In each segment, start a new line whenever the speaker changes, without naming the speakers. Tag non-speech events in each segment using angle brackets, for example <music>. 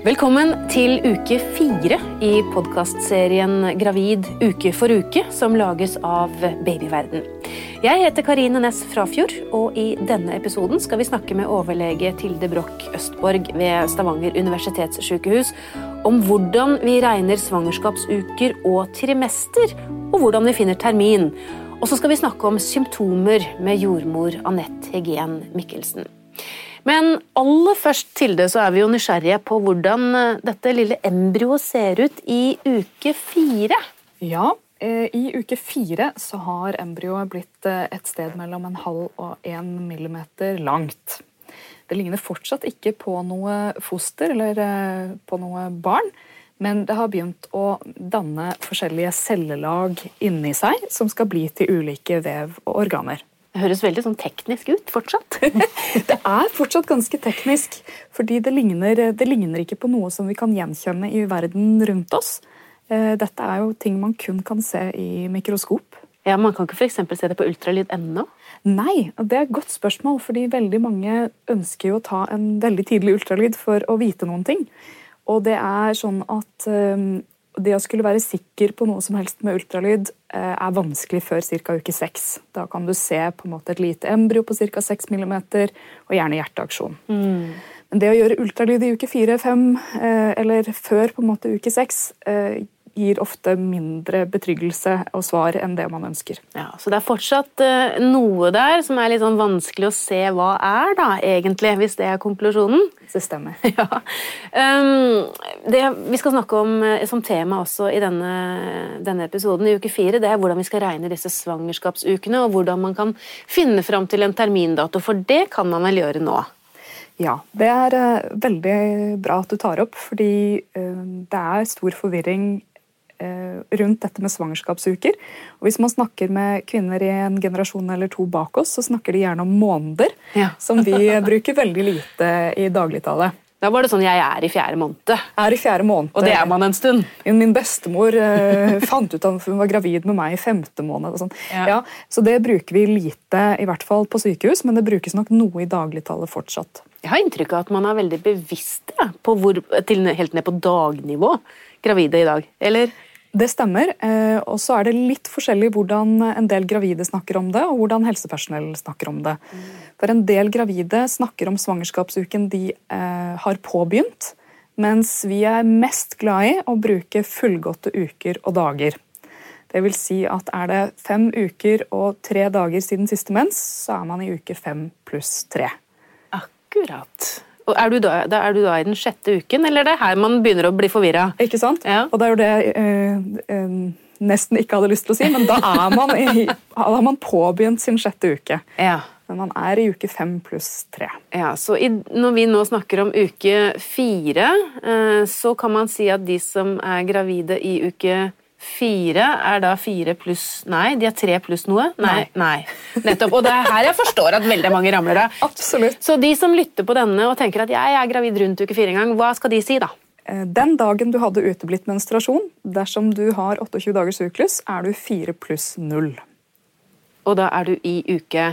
Velkommen til uke fire i podkastserien Gravid uke for uke, som lages av Babyverden. Jeg heter Karine Næss Frafjord, og i denne episoden skal vi snakke med overlege Tilde Broch Østborg ved Stavanger universitetssykehus om hvordan vi regner svangerskapsuker og trimester, og hvordan vi finner termin. Og så skal vi snakke om symptomer med jordmor Anette Hegen Mikkelsen. Men aller først Tilde, så er vi jo nysgjerrige på hvordan eh, dette lille embryoet ser ut i uke fire.
Ja, eh, i uke fire så har embryoet blitt eh, et sted mellom en halv og en millimeter langt. Det ligner fortsatt ikke på noe foster eller på noe barn, men det har begynt å danne forskjellige cellelag inni seg som skal bli til ulike vev og organer.
Det høres veldig sånn teknisk ut fortsatt. <laughs>
det er fortsatt ganske teknisk, fordi det ligner, det ligner, ikke på noe som vi kan gjenkjenne i verden rundt oss. Eh, dette er jo ting man kun kan se i mikroskop.
Ja, Man kan ikke for se det på ultralyd ennå?
Nei, det er et godt spørsmål, fordi veldig mange ønsker jo å ta en veldig tidlig ultralyd for å vite noen ting. Og det er sånn at um, det å skulle være sikker på noe som helst med ultralyd eh, er vanskelig før ca. uke seks. Da kan du se på en måte et lite embryo på ca. 6 mm, og gjerne hjerteaksjon. Mm. Men det å gjøre ultralyd i uke fire-fem, eh, eller før på en måte uke seks, eh, gir ofte mindre betryggelse og svar enn det man ønsker.
Ja, Så det er fortsatt uh, noe der som er litt sånn vanskelig å se hva er, da, egentlig, hvis det er konklusjonen?
Det stemmer. <laughs>
ja. Um, det vi skal snakke om uh, som tema også i denne, denne, episoden, i uke fire, det er hvordan vi skal regne disse svangerskapsukene, og hvordan man kan finne fram til en termindato, for det kan man vel gjøre nå?
Ja, det er uh, veldig bra at du tar opp, fordi det er stor forvirring Eh, rundt dette med svangerskapsuker. Og Hvis man snakker med kvinner i en generasjon eller to bak oss, så snakker de gjerne om måneder, ja. som vi <laughs> bruker veldig lite i dagligtale.
Da var det sånn 'jeg er i fjerde måned'.
Er i fjerde måned.
Og det er man en stund.
Min bestemor eh, <laughs> fant ut at hun var gravid med meg i femte måned. Sånn. Ja. Ja, så det bruker vi lite, i hvert fall på sykehus, men det brukes nok noe i dagligtallet fortsatt.
Jeg har inntrykk av at man er veldig bevisst ja, på hvor, til, helt ned på dagnivå gravide i dag, eller?
Det stemmer. Eh, og så er det litt forskjellig hvordan en del gravide snakker om det, og hvordan helsepersonell snakker om det. For en del gravide snakker om svangerskapsuken de eh, har påbegynt, mens vi er mest glad i å bruke fullgåtte uker og dager. Det vil si at er det fem uker og tre dager siden siste mens, så er man i uke fem pluss tre.
Akkurat. Er du, da, da, er du da i den sjette uken, eller er det her man begynner å bli forvirra?
Ikke sant? Ja. Og det er jo det jeg øh, eh, nesten ikke hadde lyst til å si, men da er man, i, har man påbegynt sin sjette uke. Ja. Men man er i uke fem pluss tre.
Ja, så i, Når vi nå snakker om uke fire, eh, så kan man si at de som er gravide i uke Fire er da fire pluss Nei, de er tre pluss noe? Nei. nei. Nettopp. Og det er her jeg forstår at veldig mange ramler av.
Absolutt.
Så de som lytter på denne og tenker at jeg er gravid rundt uke fire en gang, hva skal de si da?
Eh, den dagen du hadde uteblitt menstruasjon, dersom du har 28 dagers syklus, er du fire pluss null.
Og da er du i uke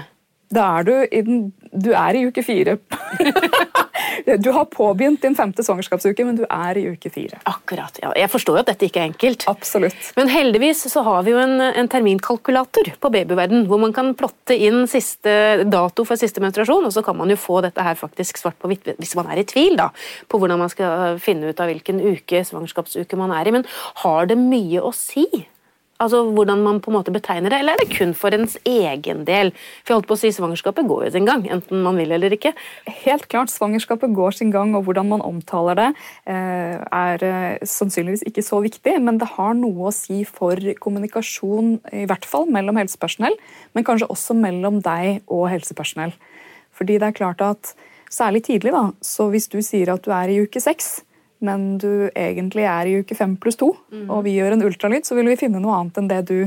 Da er du i den Du er i uke fire. <laughs> <laughs> Du har påbegynt din femte svangerskapsuke, men du er i uke fire.
Akkurat, ja. Jeg forstår jo at dette ikke er enkelt.
Absolutt.
Men heldigvis så har vi jo en, en terminkalkulator på babyverden, hvor man kan plotte inn siste dato for siste menstruasjon, og så kan man jo få dette her faktisk svart på hvitt hvis man er i tvil da, på hvordan man skal finne ut av hvilken uke svangerskapsuke man er i. Men har det mye å si Altså Hvordan man på en måte betegner det, eller er det kun for ens egen del? For jeg holdt på å si Svangerskapet går jo sin gang, enten man vil eller ikke.
Helt klart, svangerskapet går sin gang, og hvordan man omtaler det, eh, er eh, sannsynligvis ikke så viktig, men det har noe å si for kommunikasjon, i hvert fall mellom helsepersonell, men kanskje også mellom deg og helsepersonell. Fordi det er klart at Særlig tidlig, da, så hvis du sier at du er i uke seks, men du egentlig er i uke fem pluss to, mm. og vi gjør en ultralyd, så vil vi finne noe annet enn det du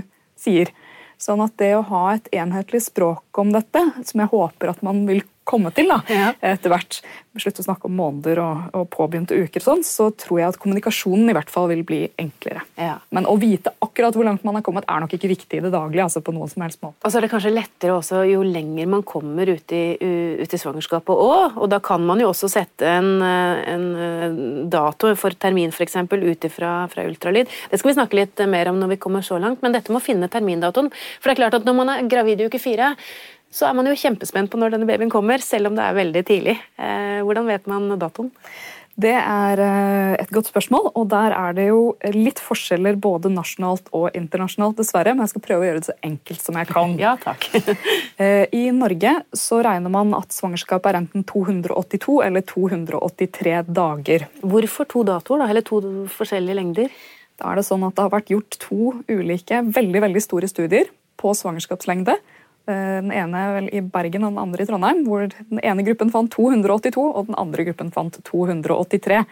sier. Sånn at det å ha et enhetlig språk om dette, som jeg håper at man vil komme til da,
Ja.
etter hvert. Slutte å snakke om måneder og, og påbegynte uker, og sånn, så tror jeg at kommunikasjonen i hvert fall vil bli enklere.
Ja.
Men å vite akkurat hvor langt man har kommet, er nok ikke viktig i det daglige. altså på noen som helst måte.
Og så er det kanskje lettere også jo lenger man kommer ut i, ut i svangerskapet òg. Og da kan man jo også sette en, eh, en eh, dato for termin f.eks. ut ifra fra ultralyd. Det skal vi snakke litt mer om når vi kommer så langt, men dette med å finne termindatoen. For det er klart at når man er gravid i uke fire, så er man jo kjempespent på når denne babyen kommer, selv om det er veldig tidlig. Eh, hvordan vet man datoen?
Det er eh, et godt spørsmål, og der er det jo litt forskjeller både nasjonalt og internasjonalt, dessverre. Men jeg skal prøve å gjøre det så enkelt som jeg <laughs> kan.
Ja, takk. <laughs>
Eh, I Norge så regner man at svangerskapet er enten 282 eller 283 dager.
Hvorfor to datoer, da? Eller to forskjellige lengder?
Da er det sånn at det har vært gjort to ulike veldig, veldig store studier på svangerskapslengde. Eh, Den ene vel i Bergen og den andre i Trondheim, hvor den ene gruppen fant 282 og den andre gruppen fant 283.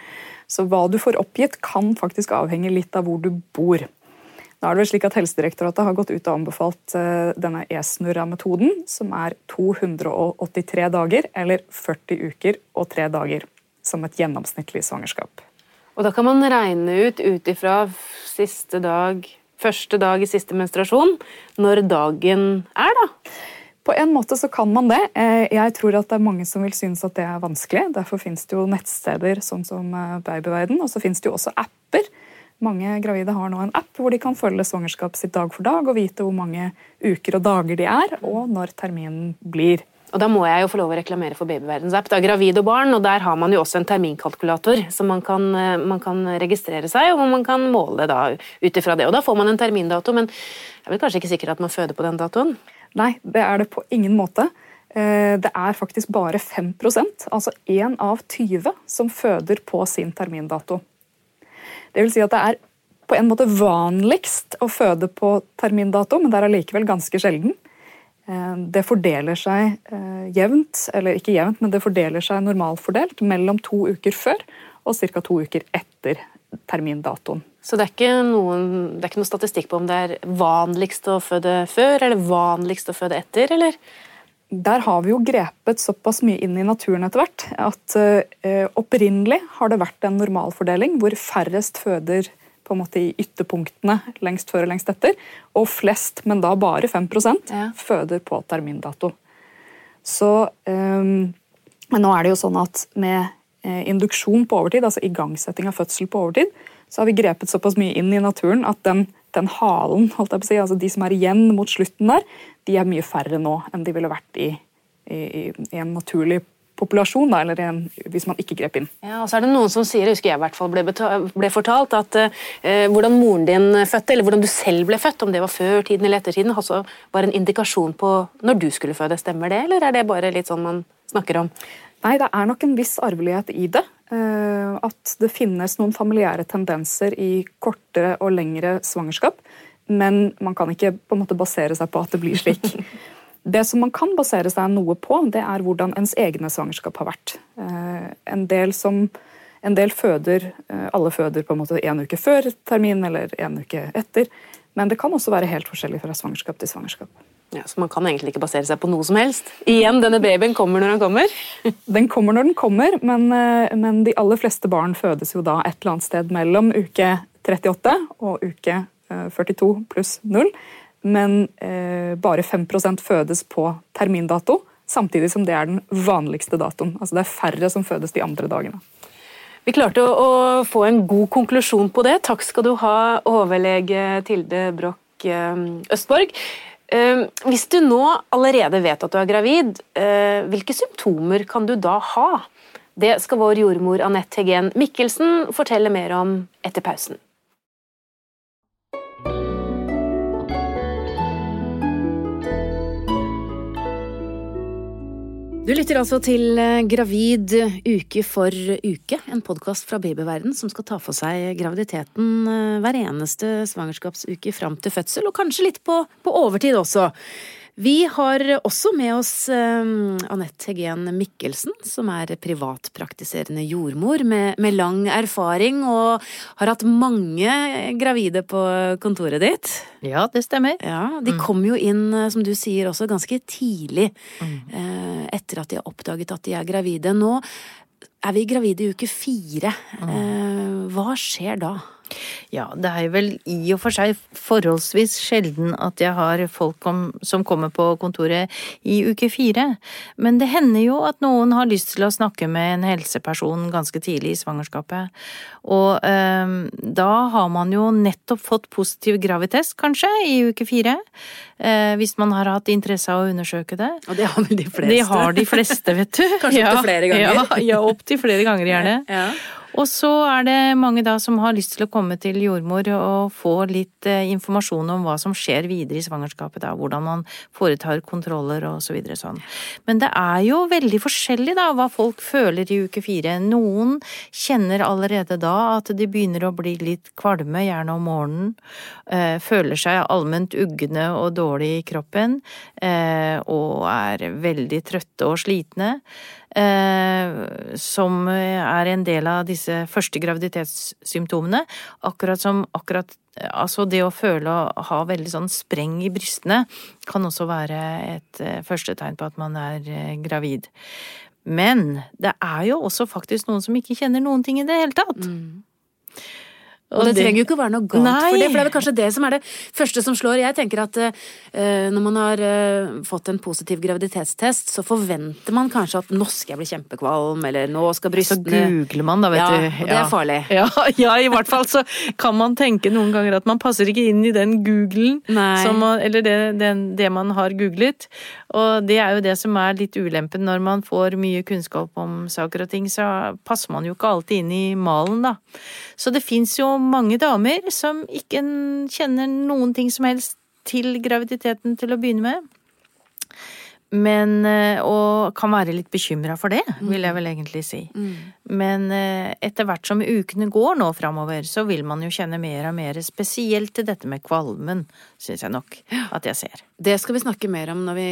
Så hva du får oppgitt kan faktisk avhenge litt av hvor du bor. Da er det vel slik at Helsedirektoratet har gått ut og anbefalt eh, denne e-snurra-metoden, som er 283 dager, eller 40 uker og 3 dager, som et gjennomsnittlig svangerskap.
Og da kan man regne ut ut ifra siste dag, første dag i siste menstruasjon, når dagen er, da.
På en måte så kan man det. Eh, Jeg tror at det er mange som vil synes at det er vanskelig. Derfor finnes det jo nettsteder sånn som eh, Babyverden, og så finnes det jo også apper. Mange gravide har nå en app hvor de kan følge svangerskapet sitt dag for dag og vite hvor mange uker og dager de er, og når terminen blir.
Og da må jeg jo få lov å reklamere for Babyverdens app. Det er gravid og barn, og der har man jo også en terminkalkulator, som man kan, eh, man kan registrere seg, og man kan måle da ut ifra det. Og da får man en termindato, men jeg er vel kanskje ikke sikker at man føder på den datoen?
Nei, det er det på ingen måte. Eh, Det er faktisk bare 5% altså 1 av 20, som føder på sin termindato. Det vil si at det er på en måte vanligst å føde på termindato, men det er allikevel ganske sjelden. Eh, Det fordeler seg eh, jevnt, eller ikke jevnt, men det fordeler seg normalfordelt mellom to uker før og ca. to uker etter termindatoen.
Så det er, ikke noen, det er ikke noen, statistikk på om det er vanligst å føde før, eller vanligst å føde etter, eller?
Der har vi jo grepet såpass mye inn i naturen etter hvert at eh, opprinnelig har det vært en normalfordeling hvor færrest føder på en måte i ytterpunktene lengst før og lengst etter, og flest, men da bare 5
Ja.
føder på termindato. Så um, Men nå er det jo sånn at med eh, induksjon på overtid, altså igangsetting av fødsel på overtid, så har vi grepet såpass mye inn i naturen at den, den halen, holdt jeg på å si, altså de som er igjen mot slutten der, de er mye færre nå enn de ville vært i, i, i- i en naturlig populasjon, da, eller en, hvis man ikke grep inn.
Ja, og så er det noen som sier, jeg husker jeg i hvert fall ble, ble fortalt, at eh, hvordan moren din fødte, eller hvordan du selv ble født, om det var før tiden eller etter tiden, også var en indikasjon på når du skulle føde. Stemmer det, eller er det bare litt sånn man snakker om?
Nei, det er nok en viss arvelighet i det. eh, At det finnes noen familiære tendenser i kortere og lengre svangerskap. Men man kan ikke på en måte basere seg på at det blir slik. <laughs> Det som man kan basere seg noe på, det er hvordan ens egne svangerskap har vært. Eh, En del, som, en del føder eh, Alle føder på en måte en uke før termin eller en uke etter. Men det kan også være helt forskjellig fra svangerskap til svangerskap.
Ja, så man kan egentlig ikke basere seg på noe som helst. Igjen, denne babyen kommer når den kommer. <laughs>
Den kommer når den kommer, men, eh, men de aller fleste barn fødes jo da et eller annet sted mellom uke 38 og uke eh, 42 pluss 0. Men eh, bare 5% fødes på termindato, samtidig som det er den vanligste datoen. Altså Det er færre som fødes de andre dagene.
Vi klarte å, å få en god konklusjon på det. Takk skal du ha, overlege Tilde Broch eh, Østborg. Eh, Hvis du nå allerede vet at du er gravid, eh, hvilke symptomer kan du da ha? Det skal vår jordmor Anette Hegen Mikkelsen fortelle mer om etter pausen. Du lytter altså til eh, Gravid uke for uke, en podkast fra babyverden som skal ta for seg graviditeten eh, hver eneste svangerskapsuke fram til fødsel, og kanskje litt på, på overtid også. Vi har også med oss um, Anette Hegen Mikkelsen, som er privatpraktiserende jordmor med, med, lang erfaring og har hatt mange gravide på kontoret ditt.
Ja, det stemmer.
Ja, De mm. kom jo inn, eh, som du sier, også ganske tidlig mm. uh, etter at de har oppdaget at de er gravide. Nå er vi gravide i uke fire. Mm. Uh, hva skjer da?
Ja, det er vel i og for seg forholdsvis sjelden at jeg har folk om, som kommer på kontoret i uke fire. Men det hender jo at noen har lyst til å snakke med en helseperson ganske tidlig i svangerskapet. Og eh, da har man jo nettopp fått positiv gravitest, kanskje, i uke fire. Eh, hvis man har hatt interesse av å undersøke det.
Og det har vel de fleste?
Det har de fleste, vet du. <laughs>
Kanskje ja, opptil flere <laughs> ganger?
Ja, ja opptil flere ganger gjerne. Ja. Og så er det mange da som har lyst til å komme til jordmor og få litt eh, informasjon om hva som skjer videre i svangerskapet, da, hvordan man foretar kontroller og så videre sånn. Men det er jo veldig forskjellig da hva folk føler i uke fire. Noen kjenner allerede da at de begynner å bli litt kvalme, gjerne om morgenen. Eh, føler seg allment ugne og dårlig i kroppen, eh, og er veldig trøtte og slitne. Eh, som er en del av disse første graviditetssymptomene. Akkurat som akkurat Altså det å føle å ha veldig sånn spreng i brystene kan også være et eh, første tegn på at man er eh, gravid. Men det er jo også faktisk noen som ikke kjenner noen ting i det hele tatt. Mm.
Og, det, det, trenger jo ikke å være noe galt nei. for det, for det er kanskje det som er det første som slår. Jeg tenker at uh, når man har uh, fått en positiv graviditetstest, så forventer man kanskje at nå skal jeg bli kjempekvalm, eller nå skal brystene
Så googler man da, vet
ja,
du.
Ja, og det er farlig. <laughs>
Ja, ja, i hvert fall så kan man tenke noen ganger at man passer ikke inn i den googlen, eller det, den, det man har googlet. Og det er jo det som er litt ulempen når man får mye kunnskap om saker og ting, så passer man jo ikke alltid inn i malen, da. Så det fins jo mange damer som ikke kjenner noen ting som helst til graviditeten til å begynne med. Men eh, Og kan være litt bekymra for det, vil jeg mm. vel egentlig si. Mm. Men eh, etter hvert som ukene går nå framover, så vil man jo kjenne mer og mer, spesielt til dette med kvalmen, syns jeg nok at jeg ser.
Det skal vi snakke mer om når vi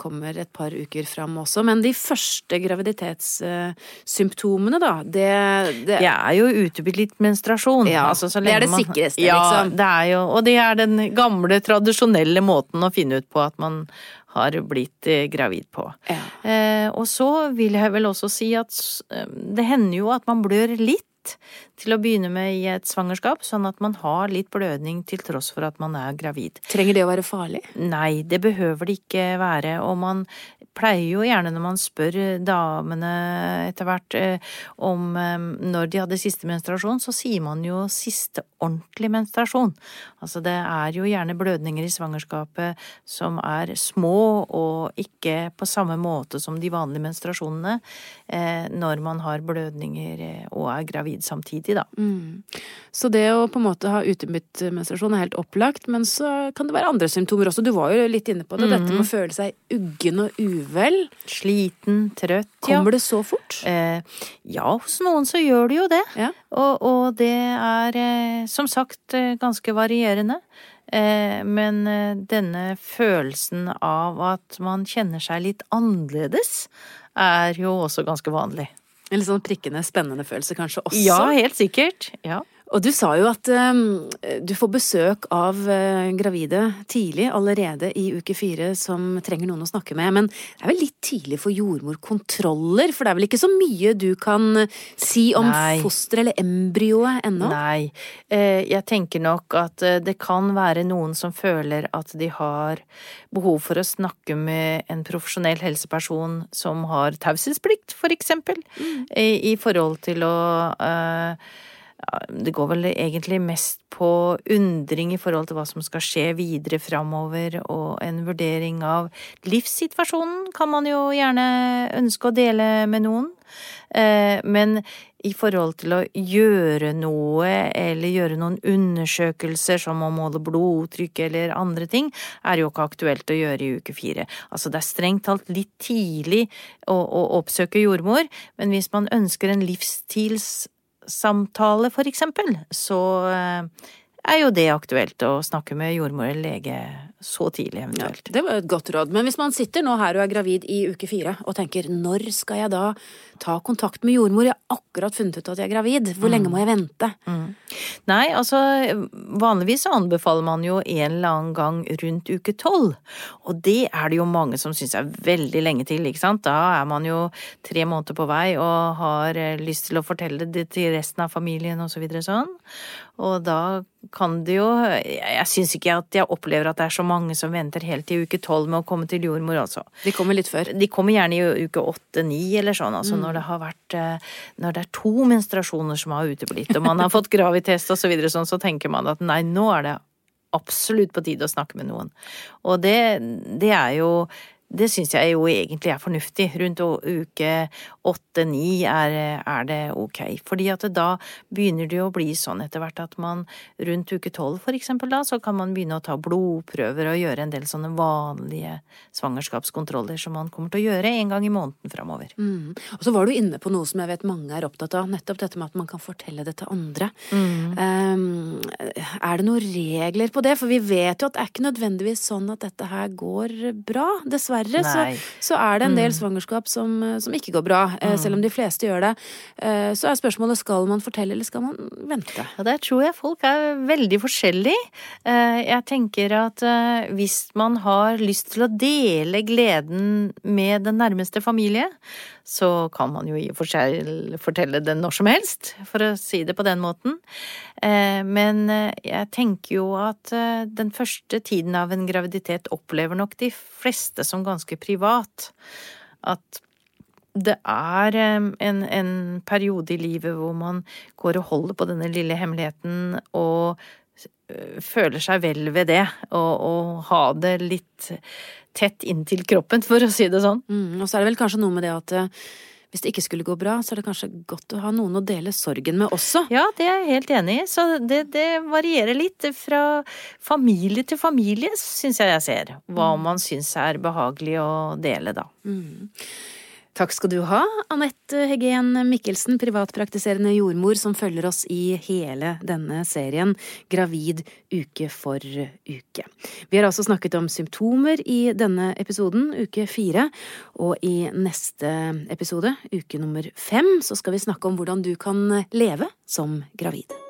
kommer et par uker fram også, men de første graviditetssymptomene, da, det
Det, det er jo uteblitt menstruasjon.
Ja, altså, det er det man, sikreste,
ja,
liksom.
Det er jo, og det er den gamle, tradisjonelle måten å finne ut på at man har blitt eh, gravid på. Ja. Eh, og så vil jeg vel også si at eh, det hender jo at man blør litt til å begynne med i et svangerskap, sånn at man har litt blødning til tross for at man er gravid.
Trenger det å være farlig?
Nei, det behøver det ikke være. Og man pleier jo gjerne når man spør damene etter hvert eh, om eh, når de hadde siste menstruasjon, så sier man jo siste ordentlig menstruasjon. Altså det er jo gjerne blødninger i svangerskapet som er små og ikke på samme måte som de vanlige menstruasjonene eh, når man har blødninger og er gravid samtidig, da.
Mm. Så det å på en måte ha uteblitt menstruasjon er helt opplagt, men så kan det være andre symptomer også. Du var jo litt inne på det, mm. dette med å føle seg uggen og uvel?
Sliten, trøtt,
ja. Kommer det så fort?
Eh, ja, hos noen så gjør det jo det. Ja. Og, og, det er eh, som sagt eh, ganske varierende. Eh, men denne følelsen av at man kjenner seg litt annerledes, er jo også ganske vanlig.
En litt sånn prikkende, spennende følelse kanskje også?
Ja, helt sikkert. Ja.
Og du sa jo at um, du får besøk av uh, gravide tidlig, allerede i uke fire, som trenger noen å snakke med. Men det er vel litt tidlig for jordmorkontroller? For det er vel ikke så mye du kan si om fosteret eller embryoet ennå?
Nei. Uh, jeg tenker nok at uh, det kan være noen som føler at de har behov for å snakke med en profesjonell helseperson som har taushetsplikt, for eksempel, mm. i, i, forhold til å det går vel egentlig mest på undring i forhold til hva som skal skje videre framover, og en vurdering av livssituasjonen kan man jo gjerne ønske å dele med noen. Eh, men i forhold til å gjøre noe, eller gjøre noen undersøkelser som å måle blodtrykk eller andre ting, er jo ikke aktuelt å gjøre i uke fire. Altså det er strengt talt litt tidlig å, å oppsøke jordmor, men hvis man ønsker en livsstils samtale, for eksempel, så eh, er jo det aktuelt å snakke med jordmor eller lege så tidlig, eventuelt.
Ja, det var et godt råd. Men hvis man sitter nå her og er gravid i uke fire og tenker når skal jeg da ta kontakt med jordmor, jeg har akkurat funnet ut at jeg er gravid, hvor mm. lenge må jeg vente? Mm.
Nei, altså vanligvis anbefaler man jo en eller annen gang rundt uke tolv. Og det er det jo mange som syns er veldig lenge til, ikke sant. Da er man jo tre måneder på vei og har eh, lyst til å fortelle det til resten av familien og så videre sånn. Og da kan det jo Jeg syns ikke at jeg opplever at det er så mange som venter helt til uke tolv med å komme til jordmor, altså.
De kommer litt før?
De kommer gjerne i uke åtte-ni eller sånn, altså mm. når det har vært eh, Når det er to menstruasjoner som har uteblitt, og man har fått gravitest og så videre sånn, så tenker man at nei, nå er det absolutt på tide å snakke med noen. Og det, det er jo det syns jeg jo egentlig er fornuftig. Rundt uke åtte-ni er, er, det ok. Fordi at da begynner det jo å bli sånn etter hvert at man rundt uke tolv for eksempel da, så kan man begynne å ta blodprøver og gjøre en del sånne vanlige svangerskapskontroller som man kommer til å gjøre en gang i måneden framover.
Mm. Og så var du inne på noe som jeg vet mange er opptatt av, nettopp dette med at man kan fortelle det til andre. Mm. Um, er det noen regler på det? For vi vet jo at det er ikke nødvendigvis sånn at dette her går bra, dessverre dessverre så, så, er det en del mm. svangerskap som, som ikke går bra. Eh, mm. Selv om de fleste gjør det. Eh, så er spørsmålet skal man fortelle, eller skal man vente?
Ja, der tror jeg folk er veldig forskjellige. Eh, jeg tenker at hvis man har lyst til å dele gleden med den nærmeste familie, så kan man jo i og for seg fortelle det når som helst, for å si det på den måten. Men jeg tenker jo at den første tiden av en graviditet opplever nok de fleste som ganske privat. At det er en, en, periode i livet hvor man går og holder på denne lille hemmeligheten og føler seg vel ved det, og, og ha det litt tett inntil kroppen, <laughs> for å si det sånn.
Mm, og så er det vel kanskje noe med det at øh, hvis det ikke skulle gå bra, så er det kanskje godt å ha noen å dele sorgen med også.
Ja, det er jeg helt enig i. Så det, det varierer litt. Fra familie til familie syns jeg jeg ser hva mm. man syns er behagelig å dele, da. Mm.
Takk skal du ha, Anette Heggen Mikkelsen, privatpraktiserende jordmor som følger oss i hele denne serien Gravid uke for uke. Vi har altså snakket om symptomer i denne episoden, uke fire, og i neste episode, uke nummer fem, så skal vi snakke om hvordan du kan leve som gravid.